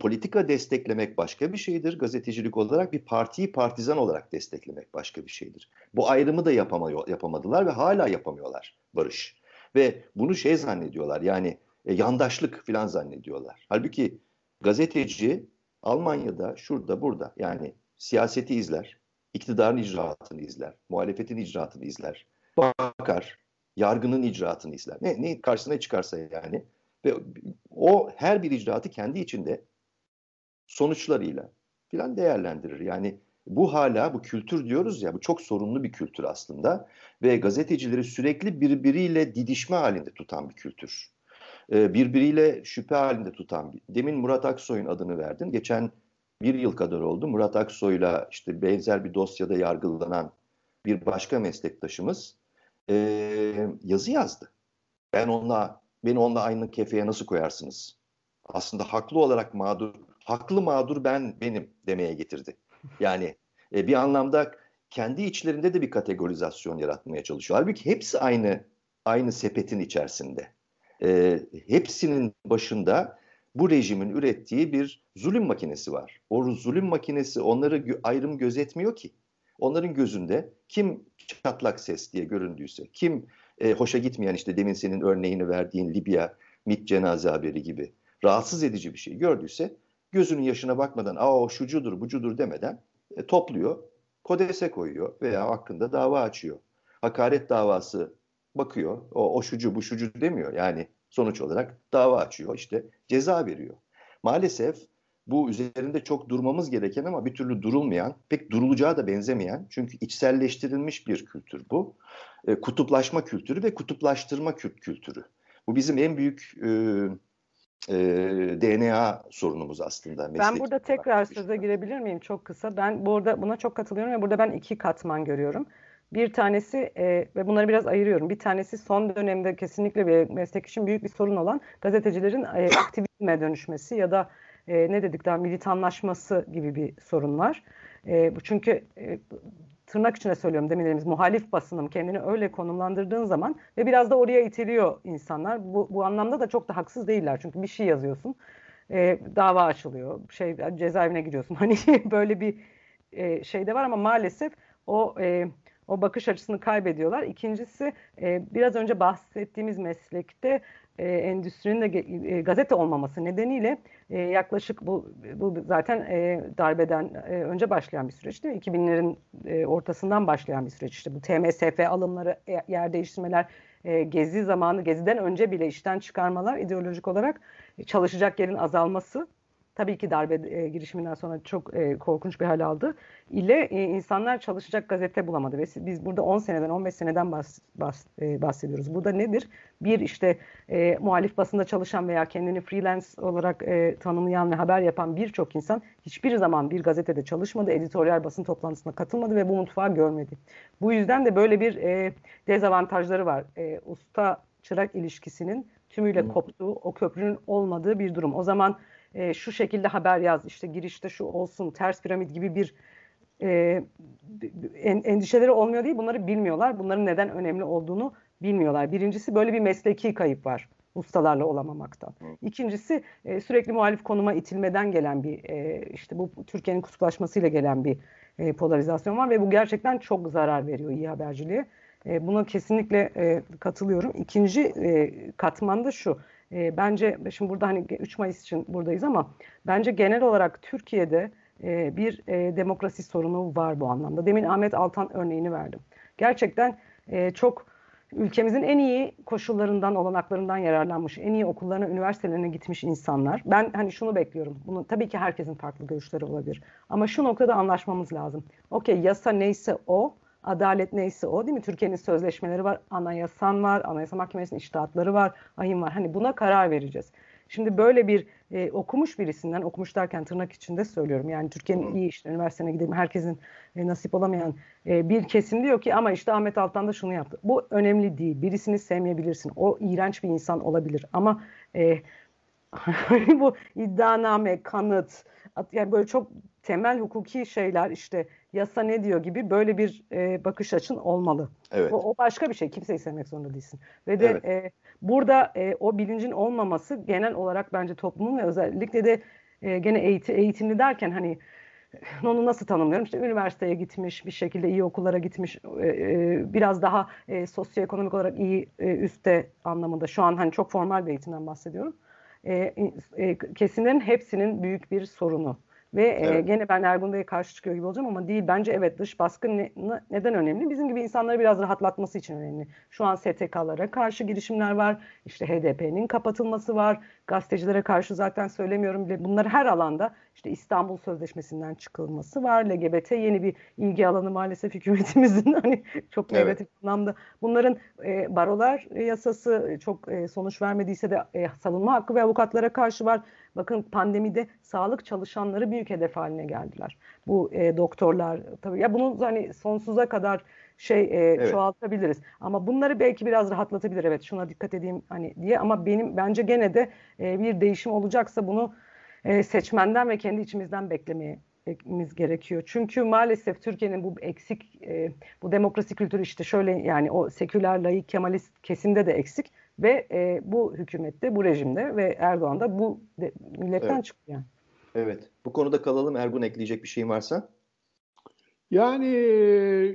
Politika desteklemek başka bir şeydir. Gazetecilik olarak bir partiyi partizan olarak desteklemek başka bir şeydir. Bu ayrımı da yapamıyor, yapamadılar ve hala yapamıyorlar Barış. Ve bunu şey zannediyorlar yani e, yandaşlık falan zannediyorlar. Halbuki gazeteci Almanya'da şurada burada yani siyaseti izler, iktidarın icraatını izler, muhalefetin icraatını izler, bakar, yargının icraatını izler. Ne, ne karşısına çıkarsa yani. Ve o her bir icraatı kendi içinde sonuçlarıyla filan değerlendirir. Yani bu hala bu kültür diyoruz ya bu çok sorunlu bir kültür aslında ve gazetecileri sürekli birbiriyle didişme halinde tutan bir kültür. Ee, birbiriyle şüphe halinde tutan. Demin Murat Aksoy'un adını verdin. Geçen bir yıl kadar oldu. Murat Aksoy'la işte benzer bir dosyada yargılanan bir başka meslektaşımız e, yazı yazdı. Ben onunla, beni onunla aynı kefeye nasıl koyarsınız? Aslında haklı olarak mağdur, haklı mağdur ben benim demeye getirdi. Yani e, bir anlamda kendi içlerinde de bir kategorizasyon yaratmaya çalışıyor. Halbuki hepsi aynı aynı sepetin içerisinde. E, hepsinin başında bu rejimin ürettiği bir zulüm makinesi var. O zulüm makinesi onları ayrım gözetmiyor ki. Onların gözünde kim çatlak ses diye göründüyse, kim e, hoşa gitmeyen işte demin senin örneğini verdiğin Libya MİT cenaze haberi gibi rahatsız edici bir şey gördüyse gözünün yaşına bakmadan aa şucudur bucudur demeden e, topluyor, kodese koyuyor veya hakkında dava açıyor. Hakaret davası bakıyor, o, o şucu bu şucu demiyor. Yani sonuç olarak dava açıyor, işte ceza veriyor. Maalesef bu üzerinde çok durmamız gereken ama bir türlü durulmayan, pek durulacağı da benzemeyen çünkü içselleştirilmiş bir kültür bu. E, kutuplaşma kültürü ve kutuplaştırma kültürü. Bu bizim en büyük e, e, DNA sorunumuz aslında. Ben burada tekrar söze girebilir miyim çok kısa? Ben burada buna çok katılıyorum ve burada ben iki katman görüyorum. Bir tanesi e, ve bunları biraz ayırıyorum. Bir tanesi son dönemde kesinlikle bir meslek için büyük bir sorun olan gazetecilerin e, aktivizme dönüşmesi ya da e, ne dedik daha militanlaşması gibi bir sorun var. E, bu çünkü e, tırnak içine söylüyorum demin dediğimiz muhalif basınım kendini öyle konumlandırdığın zaman ve biraz da oraya itiliyor insanlar. Bu, bu anlamda da çok da haksız değiller çünkü bir şey yazıyorsun e, dava açılıyor. Şey cezaevine giriyorsun. Hani böyle bir e, şey de var ama maalesef o e, o bakış açısını kaybediyorlar. İkincisi e, biraz önce bahsettiğimiz meslekte e, endüstrinin de e, gazete olmaması nedeniyle e, yaklaşık bu, bu zaten e, darbeden e, önce başlayan bir süreç değil mi? 2000'lerin e, ortasından başlayan bir süreç işte bu TMSF alımları, e, yer değiştirmeler, e, gezi zamanı, geziden önce bile işten çıkarmalar ideolojik olarak çalışacak yerin azalması tabii ki darbe e, girişiminden sonra çok e, korkunç bir hal aldı ile e, insanlar çalışacak gazete bulamadı ve biz burada 10 seneden 15 seneden bahs, bahs, e, bahsediyoruz. Burada nedir? Bir işte e, muhalif basında çalışan veya kendini freelance olarak e, tanımlayan ve haber yapan birçok insan hiçbir zaman bir gazetede çalışmadı, editoryal basın toplantısına katılmadı ve bu mutfağı görmedi. Bu yüzden de böyle bir e, dezavantajları var. E, usta çırak ilişkisinin tümüyle koptuğu, o köprünün olmadığı bir durum. O zaman e, şu şekilde haber yaz, işte girişte şu olsun, ters piramit gibi bir e, endişeleri olmuyor değil, bunları bilmiyorlar. Bunların neden önemli olduğunu bilmiyorlar. Birincisi böyle bir mesleki kayıp var ustalarla olamamaktan. İkincisi e, sürekli muhalif konuma itilmeden gelen bir e, işte bu Türkiye'nin kutuplaşmasıyla gelen bir e, polarizasyon var ve bu gerçekten çok zarar veriyor iyi haberciliğe. E, buna kesinlikle e, katılıyorum. İkinci e, katman da şu. E, bence şimdi burada hani 3 Mayıs için buradayız ama bence genel olarak Türkiye'de e, bir e, demokrasi sorunu var bu anlamda. Demin Ahmet Altan örneğini verdim. Gerçekten e, çok ülkemizin en iyi koşullarından, olanaklarından yararlanmış, en iyi okullarına, üniversitelerine gitmiş insanlar. Ben hani şunu bekliyorum. Bunu tabii ki herkesin farklı görüşleri olabilir. Ama şu noktada anlaşmamız lazım. Okey yasa neyse o Adalet neyse o değil mi? Türkiye'nin sözleşmeleri var, anayasan var, anayasa mahkemesinin iştahatları var, ahim var. Hani buna karar vereceğiz. Şimdi böyle bir e, okumuş birisinden, okumuş derken tırnak içinde söylüyorum. Yani Türkiye'nin iyi işte üniversitene gidelim, herkesin e, nasip olamayan e, bir kesim diyor ki ama işte Ahmet Altan da şunu yaptı. Bu önemli değil. Birisini sevmeyebilirsin. O iğrenç bir insan olabilir. Ama e, bu iddianame, kanıt, yani böyle çok temel hukuki şeyler işte yasa ne diyor gibi böyle bir e, bakış açın olmalı. Evet. O, o başka bir şey. Kimseyi sevmek zorunda değilsin. Ve de evet. e, burada e, o bilincin olmaması genel olarak bence toplumun ve özellikle de e, gene eğitim, eğitimli derken hani onu nasıl tanımlıyorum? İşte üniversiteye gitmiş, bir şekilde iyi okullara gitmiş, e, e, biraz daha e, sosyoekonomik olarak iyi üstte anlamında. Şu an hani çok formal bir eğitimden bahsediyorum. Kesimlerin hepsinin büyük bir sorunu. Ve e, evet. e, gene ben Ergun Bey'e karşı çıkıyor gibi olacağım ama değil. Bence evet dış baskı ne, neden önemli? Bizim gibi insanları biraz rahatlatması için önemli. Şu an STK'lara karşı girişimler var. İşte HDP'nin kapatılması var. Gazetecilere karşı zaten söylemiyorum bile. Bunlar her alanda işte İstanbul Sözleşmesi'nden çıkılması var. LGBT yeni bir ilgi alanı maalesef hükümetimizin hani çok negatif evet. anlamda. Bunların e, barolar yasası çok e, sonuç vermediyse de e, savunma hakkı ve avukatlara karşı var. Bakın pandemide sağlık çalışanları büyük hedef haline geldiler. Bu e, doktorlar tabii ya bunu hani sonsuza kadar şey e, evet. çoğaltabiliriz. Ama bunları belki biraz rahatlatabilir. Evet şuna dikkat edeyim hani diye ama benim bence gene de e, bir değişim olacaksa bunu e, seçmenden ve kendi içimizden beklemeye etmemiz gerekiyor. Çünkü maalesef Türkiye'nin bu eksik e, bu demokrasi kültürü işte şöyle yani o seküler layık kemalist kesimde de eksik ve e, bu hükümette bu rejimde ve Erdoğan da bu de, milletten evet. çıktı yani. Evet. Bu konuda kalalım. Ergun ekleyecek bir şeyin varsa? Yani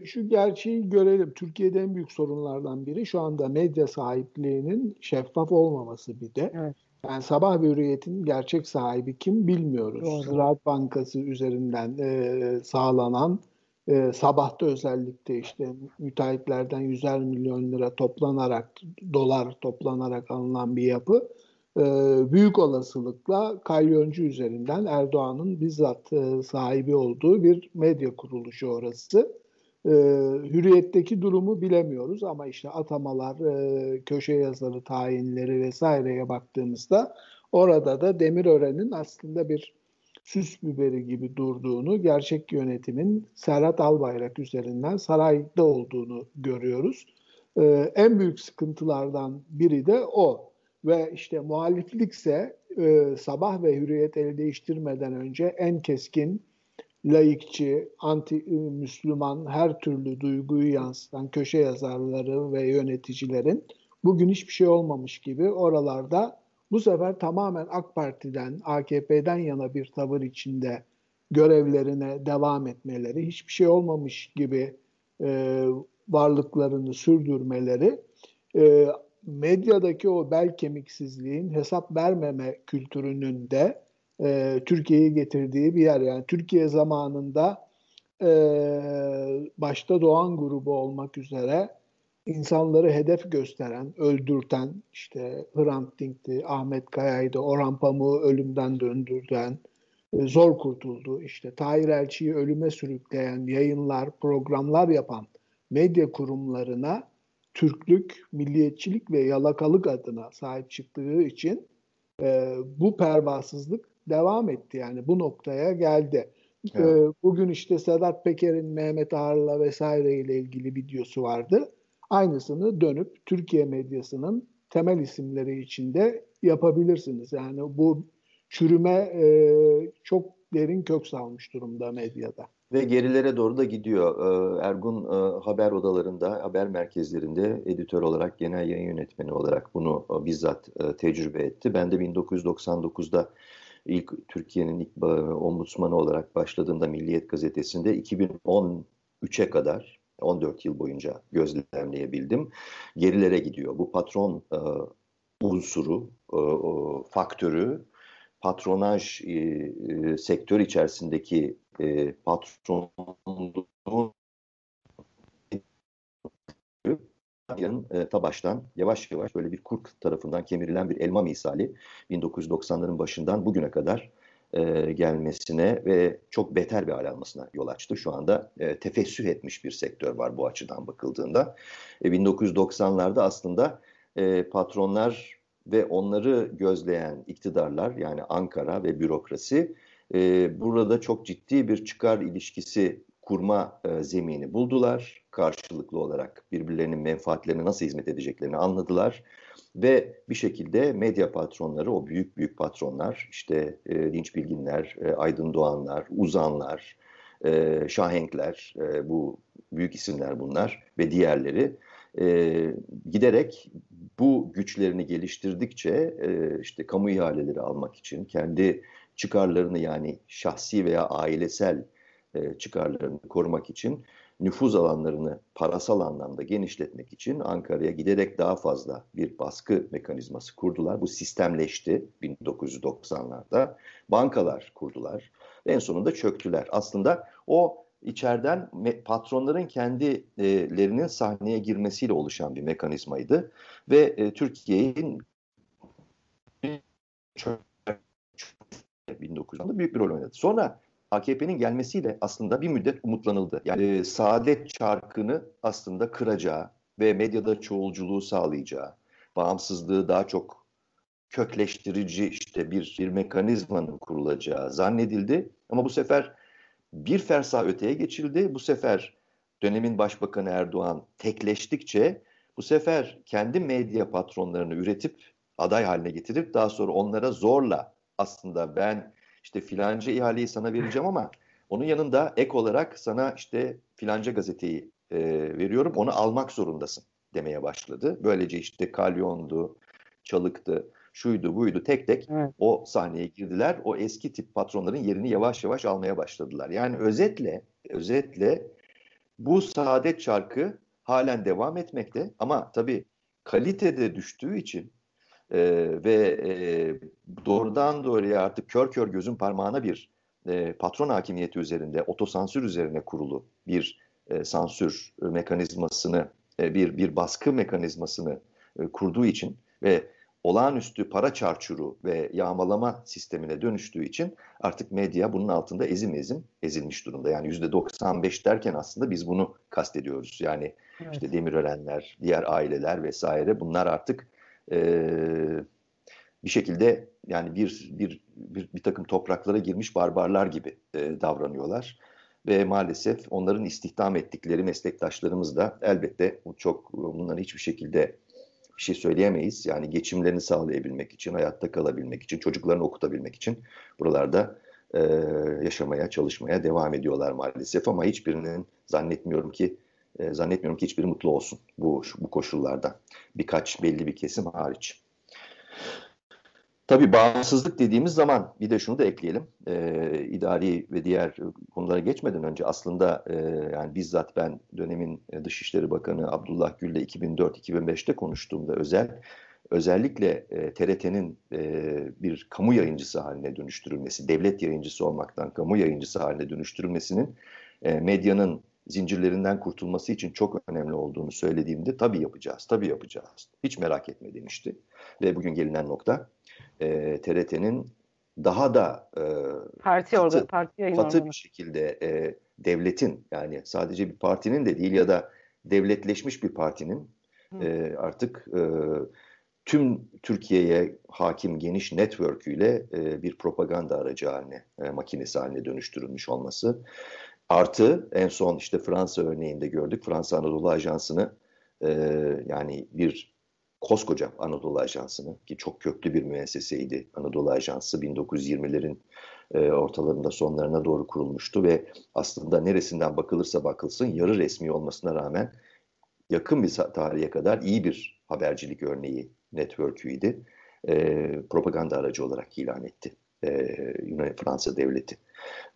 şu gerçeği görelim. Türkiye'de en büyük sorunlardan biri şu anda medya sahipliğinin şeffaf olmaması bir de. Evet. Yani sabah hürriyetin gerçek sahibi kim bilmiyoruz. Doğru. Ziraat Bankası üzerinden e, sağlanan e, sabahta özellikle işte müteahhitlerden yüzer milyon lira toplanarak dolar toplanarak alınan bir yapı e, büyük olasılıkla kalyoncu üzerinden Erdoğan'ın bizzat e, sahibi olduğu bir medya kuruluşu orası. E, hürriyetteki durumu bilemiyoruz ama işte atamalar, e, köşe yazarı tayinleri vesaireye baktığımızda orada da Demirören'in aslında bir süs biberi gibi durduğunu, gerçek yönetimin Serhat Albayrak üzerinden sarayda olduğunu görüyoruz. Ee, en büyük sıkıntılardan biri de o. Ve işte muhaliflikse e, sabah ve hürriyet el değiştirmeden önce en keskin laikçi, anti-Müslüman her türlü duyguyu yansıtan köşe yazarları ve yöneticilerin bugün hiçbir şey olmamış gibi oralarda bu sefer tamamen AK Parti'den, AKP'den yana bir tavır içinde görevlerine devam etmeleri, hiçbir şey olmamış gibi e, varlıklarını sürdürmeleri e, medyadaki o bel kemiksizliğin hesap vermeme kültürünün de e, Türkiye'yi getirdiği bir yer. Yani Türkiye zamanında e, başta Doğan grubu olmak üzere insanları hedef gösteren, öldürten, işte Hrant Dink'ti, Ahmet Kaya'ydı, Orhan Pamuk'u ölümden döndüren, e, zor kurtuldu. İşte Tahir Elçi'yi ölüme sürükleyen yayınlar, programlar yapan medya kurumlarına Türklük, milliyetçilik ve yalakalık adına sahip çıktığı için e, bu pervasızlık devam etti. Yani bu noktaya geldi. Evet. E, bugün işte Sedat Peker'in Mehmet Ağar'la vesaire ile ilgili videosu vardı. Aynısını dönüp Türkiye medyasının temel isimleri içinde yapabilirsiniz. Yani bu çürüme e, çok derin kök salmış durumda medyada. Ve gerilere doğru da gidiyor. Ee, Ergun e, haber odalarında, haber merkezlerinde editör olarak, genel yayın yönetmeni olarak bunu e, bizzat e, tecrübe etti. Ben de 1999'da ilk Türkiye'nin ilk ombudsmanı olarak başladığımda Milliyet Gazetesi'nde 2013'e kadar 14 yıl boyunca gözlemleyebildim. Gerilere gidiyor. Bu patron unsuru, faktörü patronaj e, e, sektör içerisindeki e, patronluğun e, ta baştan yavaş yavaş böyle bir kurt tarafından kemirilen bir elma misali 1990'ların başından bugüne kadar e, gelmesine ve çok beter bir hal almasına yol açtı. Şu anda e, tefessüh etmiş bir sektör var bu açıdan bakıldığında. E, 1990'larda aslında e, patronlar ve onları gözleyen iktidarlar yani Ankara ve bürokrasi e, burada çok ciddi bir çıkar ilişkisi kurma e, zemini buldular. Karşılıklı olarak birbirlerinin menfaatlerine nasıl hizmet edeceklerini anladılar. Ve bir şekilde medya patronları, o büyük büyük patronlar, işte e, Dinç Bilginler, e, Aydın Doğanlar, Uzanlar, e, Şahenkler, e, bu büyük isimler bunlar ve diğerleri e, giderek bu güçlerini geliştirdikçe e, işte kamu ihaleleri almak için kendi çıkarlarını yani şahsi veya ailesel e, çıkarlarını korumak için nüfuz alanlarını parasal anlamda genişletmek için Ankara'ya giderek daha fazla bir baskı mekanizması kurdular. Bu sistemleşti 1990'larda. Bankalar kurdular. En sonunda çöktüler. Aslında o içeriden patronların kendilerinin sahneye girmesiyle oluşan bir mekanizmaydı. Ve e, Türkiye'nin 1990'da büyük bir rol oynadı. Sonra AKP'nin gelmesiyle aslında bir müddet umutlanıldı. Yani e, saadet çarkını aslında kıracağı ve medyada çoğulculuğu sağlayacağı, bağımsızlığı daha çok kökleştirici işte bir, bir mekanizmanın kurulacağı zannedildi. Ama bu sefer bir fersah öteye geçildi. Bu sefer dönemin başbakanı Erdoğan tekleştikçe bu sefer kendi medya patronlarını üretip aday haline getirip daha sonra onlara zorla aslında ben işte filanca ihaleyi sana vereceğim ama onun yanında ek olarak sana işte filanca gazeteyi e, veriyorum onu almak zorundasın demeye başladı. Böylece işte Kalyon'du, Çalık'tı, şuydu buydu tek tek evet. o sahneye girdiler. O eski tip patronların yerini yavaş yavaş almaya başladılar. Yani özetle özetle bu saadet çarkı halen devam etmekte ama tabii kalitede düştüğü için e, ve e, doğrudan doğruya artık kör kör gözün parmağına bir e, patron hakimiyeti üzerinde, otosansür üzerine kurulu bir e, sansür mekanizmasını, e, bir bir baskı mekanizmasını e, kurduğu için ve olağanüstü para çarçuru ve yağmalama sistemine dönüştüğü için artık medya bunun altında ezim ezim ezilmiş durumda. Yani yüzde 95 derken aslında biz bunu kastediyoruz. Yani evet. işte Demirörenler, diğer aileler vesaire bunlar artık e, bir şekilde yani bir, bir, bir, bir takım topraklara girmiş barbarlar gibi e, davranıyorlar. Ve maalesef onların istihdam ettikleri meslektaşlarımız da elbette çok bunların hiçbir şekilde bir şey söyleyemeyiz. Yani geçimlerini sağlayabilmek için, hayatta kalabilmek için, çocuklarını okutabilmek için buralarda e, yaşamaya, çalışmaya devam ediyorlar maalesef. Ama hiçbirinin zannetmiyorum ki e, zannetmiyorum ki hiçbiri mutlu olsun bu bu koşullarda. Birkaç belli bir kesim hariç. Tabii bağımsızlık dediğimiz zaman bir de şunu da ekleyelim. E, idari ve diğer konulara geçmeden önce aslında e, yani bizzat ben dönemin Dışişleri Bakanı Abdullah Gül'le 2004-2005'te konuştuğumda özel özellikle e, TRT'nin e, bir kamu yayıncısı haline dönüştürülmesi, devlet yayıncısı olmaktan kamu yayıncısı haline dönüştürülmesinin e, medyanın zincirlerinden kurtulması için çok önemli olduğunu söylediğimde tabii yapacağız, tabii yapacağız. Hiç merak etme demişti. Ve bugün gelinen nokta e, TRT'nin daha da e, parti katı, orada, parti katı bir şekilde e, devletin yani sadece bir partinin de değil ya da devletleşmiş bir partinin e, artık e, tüm Türkiye'ye hakim geniş network'üyle e, bir propaganda aracı haline, e, makinesi haline dönüştürülmüş olması. Artı en son işte Fransa örneğinde gördük. Fransa Anadolu Ajansı'nı e, yani bir koskoca Anadolu Ajansı'nı ki çok köklü bir müesseseydi Anadolu Ajansı 1920'lerin e, ortalarında sonlarına doğru kurulmuştu ve aslında neresinden bakılırsa bakılsın yarı resmi olmasına rağmen yakın bir tarihe kadar iyi bir habercilik örneği network'üydü. E, propaganda aracı olarak ilan etti e, Fransa devleti.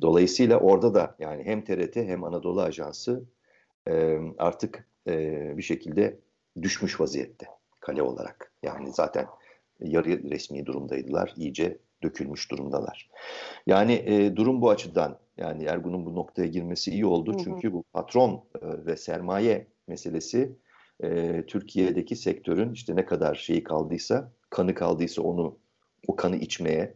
Dolayısıyla orada da yani hem TRT hem Anadolu Ajansı e, artık e, bir şekilde düşmüş vaziyette kale olarak. Yani zaten yarı resmi durumdaydılar, iyice dökülmüş durumdalar. Yani e, durum bu açıdan yani Ergun'un bu noktaya girmesi iyi oldu. Hı hı. Çünkü bu patron e, ve sermaye meselesi e, Türkiye'deki sektörün işte ne kadar şeyi kaldıysa, kanı kaldıysa onu o kanı içmeye,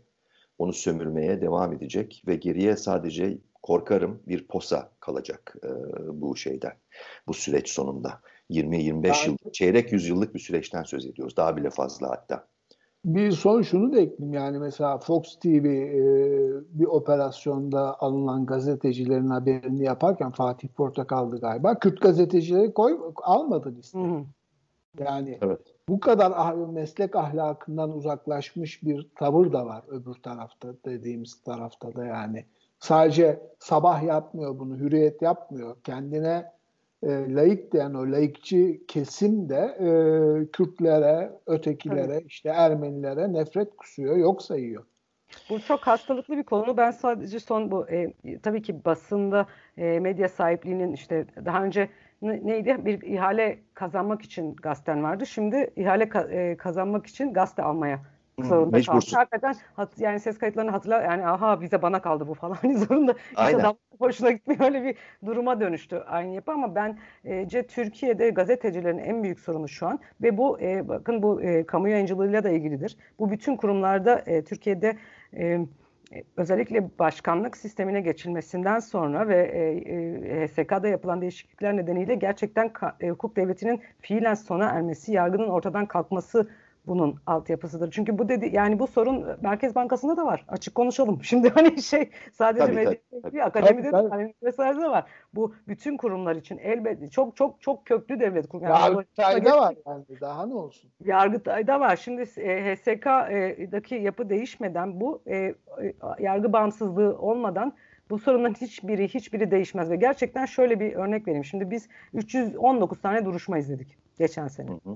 onu sömürmeye devam edecek ve geriye sadece korkarım bir posa kalacak e, bu şeyden, bu süreç sonunda. 20-25 yıl, çeyrek yüzyıllık bir süreçten söz ediyoruz. Daha bile fazla hatta. Bir son şunu da ekleyeyim yani mesela Fox TV e, bir operasyonda alınan gazetecilerin haberini yaparken Fatih Portakal'dı galiba. Kürt gazetecileri koy almadı listeye. Yani evet. Bu kadar ah, meslek ahlakından uzaklaşmış bir tavır da var öbür tarafta dediğimiz tarafta da yani. Sadece sabah yapmıyor bunu, hürriyet yapmıyor. Kendine e, laik diyen o laikçi kesim de e, Kürtlere, ötekilere, evet. işte Ermenilere nefret kusuyor, yok sayıyor. Bu çok hastalıklı bir konu. Ben sadece son bu e, tabii ki basında e, medya sahipliğinin işte daha önce neydi bir ihale kazanmak için gazeten vardı. Şimdi ihale e, kazanmak için gazete almaya zorunda kaldı. Hakikaten hat, yani ses kayıtlarını hatırla yani aha bize bana kaldı bu falan zorunda. Aynen. İşte hoşuna gitmiyor öyle bir duruma dönüştü aynı yapı ama ben e, Türkiye'de gazetecilerin en büyük sorunu şu an ve bu e, bakın bu e, kamu yayıncılığıyla da ilgilidir. Bu bütün kurumlarda e, Türkiye'de e, özellikle başkanlık sistemine geçilmesinden sonra ve e, e, HSK'da yapılan değişiklikler nedeniyle gerçekten e, hukuk devletinin fiilen sona ermesi, yargının ortadan kalkması bunun altyapısıdır. Çünkü bu dedi yani bu sorun Merkez Bankası'nda da var. Açık konuşalım. Şimdi hani şey sadece tabii, medya tabii, tabii. akademide tabii, tabii. üniversitelerde de var. Bu bütün kurumlar için elbette çok çok çok köklü devlet kurumu. Yani Yargıtay'da var yani daha ne olsun? Yargıtay'da var. Şimdi e, HSK'daki yapı değişmeden bu e, e, yargı bağımsızlığı olmadan bu sorunların hiçbiri hiçbiri değişmez ve gerçekten şöyle bir örnek vereyim. Şimdi biz 319 tane duruşma izledik geçen sene. Hı hı.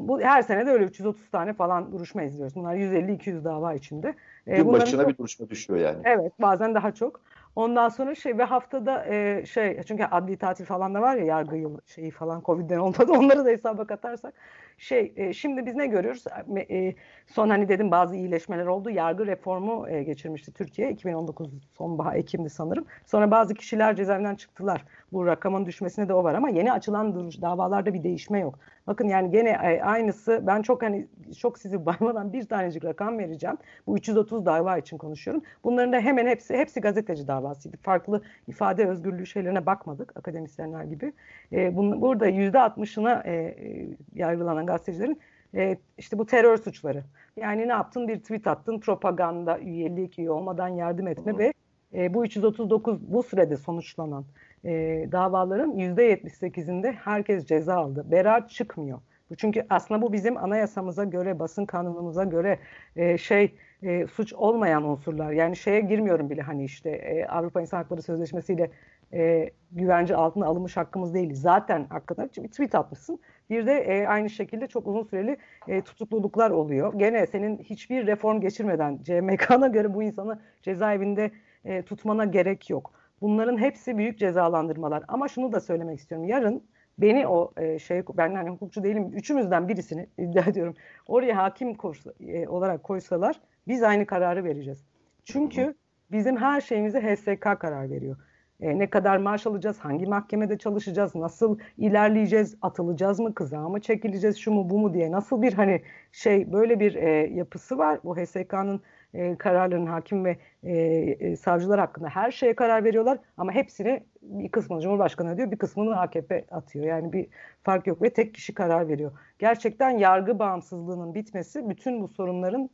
Bu her sene de öyle 330 tane falan duruşma izliyoruz. Bunlar 150-200 dava içinde. Ee, Gün başına çok, bir duruşma düşüyor yani. Evet, bazen daha çok. Ondan sonra şey ve haftada e, şey çünkü adli tatil falan da var ya yargı yıl şeyi falan Covid'den olmadı. Onları da hesaba katarsak şey e, şimdi biz ne görüyoruz? E, son hani dedim bazı iyileşmeler oldu. Yargı reformu e, geçirmişti Türkiye 2019 sonbahar Ekim'di sanırım. Sonra bazı kişiler cezaevinden çıktılar. Bu rakamın düşmesine de o var ama yeni açılan duruş, davalarda bir değişme yok. Bakın yani gene e, aynısı ben çok hani çok sizi baymadan bir tanecik rakam vereceğim. Bu 330 dava için konuşuyorum. Bunların da hemen hepsi hepsi gazeteci davasıydı. Farklı ifade özgürlüğü şeylerine bakmadık akademisyenler gibi. E, bunun, burada %60'ına e, e, yargılanan gazetecilerin e, işte bu terör suçları. Yani ne yaptın? Bir tweet attın, propaganda, üyelik, üye olmadan yardım etme ve e, bu 339 bu sürede sonuçlanan e, davaların %78'inde herkes ceza aldı. Beraat çıkmıyor. Çünkü aslında bu bizim anayasamıza göre, basın kanunumuza göre e, şey e, suç olmayan unsurlar. Yani şeye girmiyorum bile hani işte e, Avrupa İnsan Hakları Sözleşmesi'yle e, güvence altına alınmış hakkımız değil. Zaten hakkında bir tweet atmışsın Bir de e, aynı şekilde çok uzun süreli e, tutukluluklar oluyor. Gene senin hiçbir reform geçirmeden CMK'na göre bu insanı cezaevinde e, tutmana gerek yok. Bunların hepsi büyük cezalandırmalar. Ama şunu da söylemek istiyorum. Yarın beni o e, şey ben hani hukukçu değilim üçümüzden birisini iddia ediyorum oraya hakim koysa, e, olarak koysalar biz aynı kararı vereceğiz. Çünkü bizim her şeyimizi HSK karar veriyor. E, ne kadar maaş alacağız, hangi mahkemede çalışacağız, nasıl ilerleyeceğiz, atılacağız mı, kıza mı çekileceğiz, şu mu bu mu diye nasıl bir hani şey böyle bir e, yapısı var. Bu HSK'nın e, kararların hakim ve e, e, savcılar hakkında her şeye karar veriyorlar ama hepsini bir kısmını Cumhurbaşkanı diyor bir kısmını AKP atıyor. Yani bir fark yok ve tek kişi karar veriyor. Gerçekten yargı bağımsızlığının bitmesi bütün bu sorunların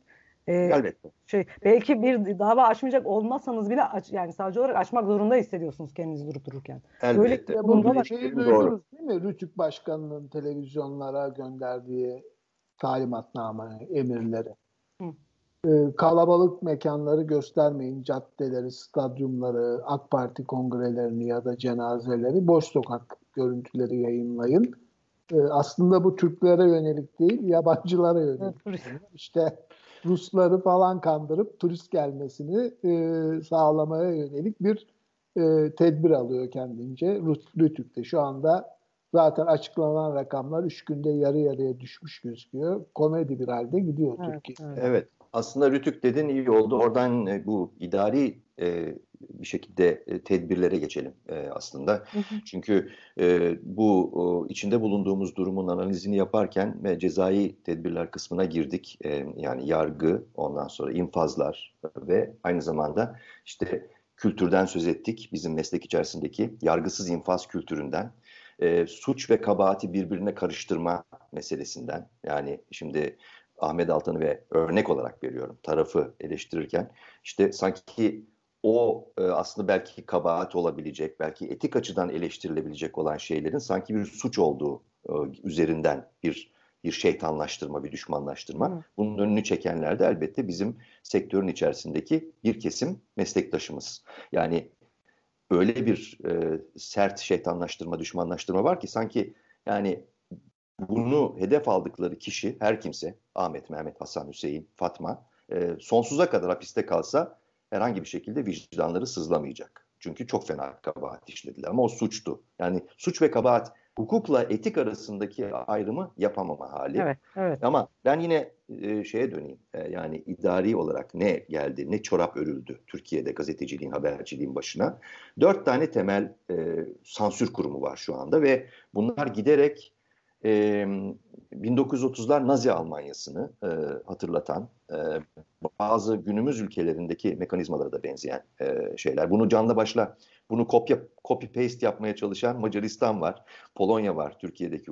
e, Elbette. Şey, belki bir dava açmayacak olmasanız bile aç, yani savcı olarak açmak zorunda hissediyorsunuz kendinizi durup dururken. Elbette. Böyle bunu şeyi duydunuz değil mi? Rütük Başkanı'nın televizyonlara gönderdiği talimatname emirleri. Hı. Ee, kalabalık mekanları göstermeyin. Caddeleri, stadyumları, AK Parti kongrelerini ya da cenazeleri, boş sokak görüntüleri yayınlayın. Ee, aslında bu Türklere yönelik değil, yabancılara yönelik. İşte Rusları falan kandırıp turist gelmesini e, sağlamaya yönelik bir e, tedbir alıyor kendince. Rütük'te şu anda zaten açıklanan rakamlar 3 günde yarı yarıya düşmüş gözüküyor. Komedi bir halde gidiyor evet, Türkiye. Evet. evet. Aslında Rütük dedin iyi oldu. Oradan e, bu idari e, bir şekilde e, tedbirlere geçelim e, aslında. Hı hı. Çünkü e, bu o, içinde bulunduğumuz durumun analizini yaparken ve cezai tedbirler kısmına girdik. E, yani yargı, ondan sonra infazlar ve aynı zamanda işte kültürden söz ettik. Bizim meslek içerisindeki yargısız infaz kültüründen. E, suç ve kabahati birbirine karıştırma meselesinden. Yani şimdi Ahmet Altan'ı ve örnek olarak veriyorum tarafı eleştirirken işte sanki o e, aslında belki kabahat olabilecek, belki etik açıdan eleştirilebilecek olan şeylerin sanki bir suç olduğu e, üzerinden bir bir şeytanlaştırma, bir düşmanlaştırma. Hı. Bunun önünü çekenler de elbette bizim sektörün içerisindeki bir kesim meslektaşımız. Yani öyle bir e, sert şeytanlaştırma, düşmanlaştırma var ki sanki yani bunu hedef aldıkları kişi her kimse Ahmet, Mehmet, Hasan, Hüseyin, Fatma e, sonsuza kadar hapiste kalsa herhangi bir şekilde vicdanları sızlamayacak. Çünkü çok fena kabahat işlediler ama o suçtu. Yani suç ve kabahat hukukla etik arasındaki ayrımı yapamama hali. Evet, evet. Ama ben yine e, şeye döneyim. E, yani idari olarak ne geldi, ne çorap örüldü Türkiye'de gazeteciliğin, haberciliğin başına. Dört tane temel e, sansür kurumu var şu anda ve bunlar giderek e, 1930'lar Nazi Almanyası'nı e, hatırlatan e, bazı günümüz ülkelerindeki mekanizmalara da benzeyen e, şeyler. Bunu canla başla, bunu kopya copy paste yapmaya çalışan Macaristan var, Polonya var, Türkiye'deki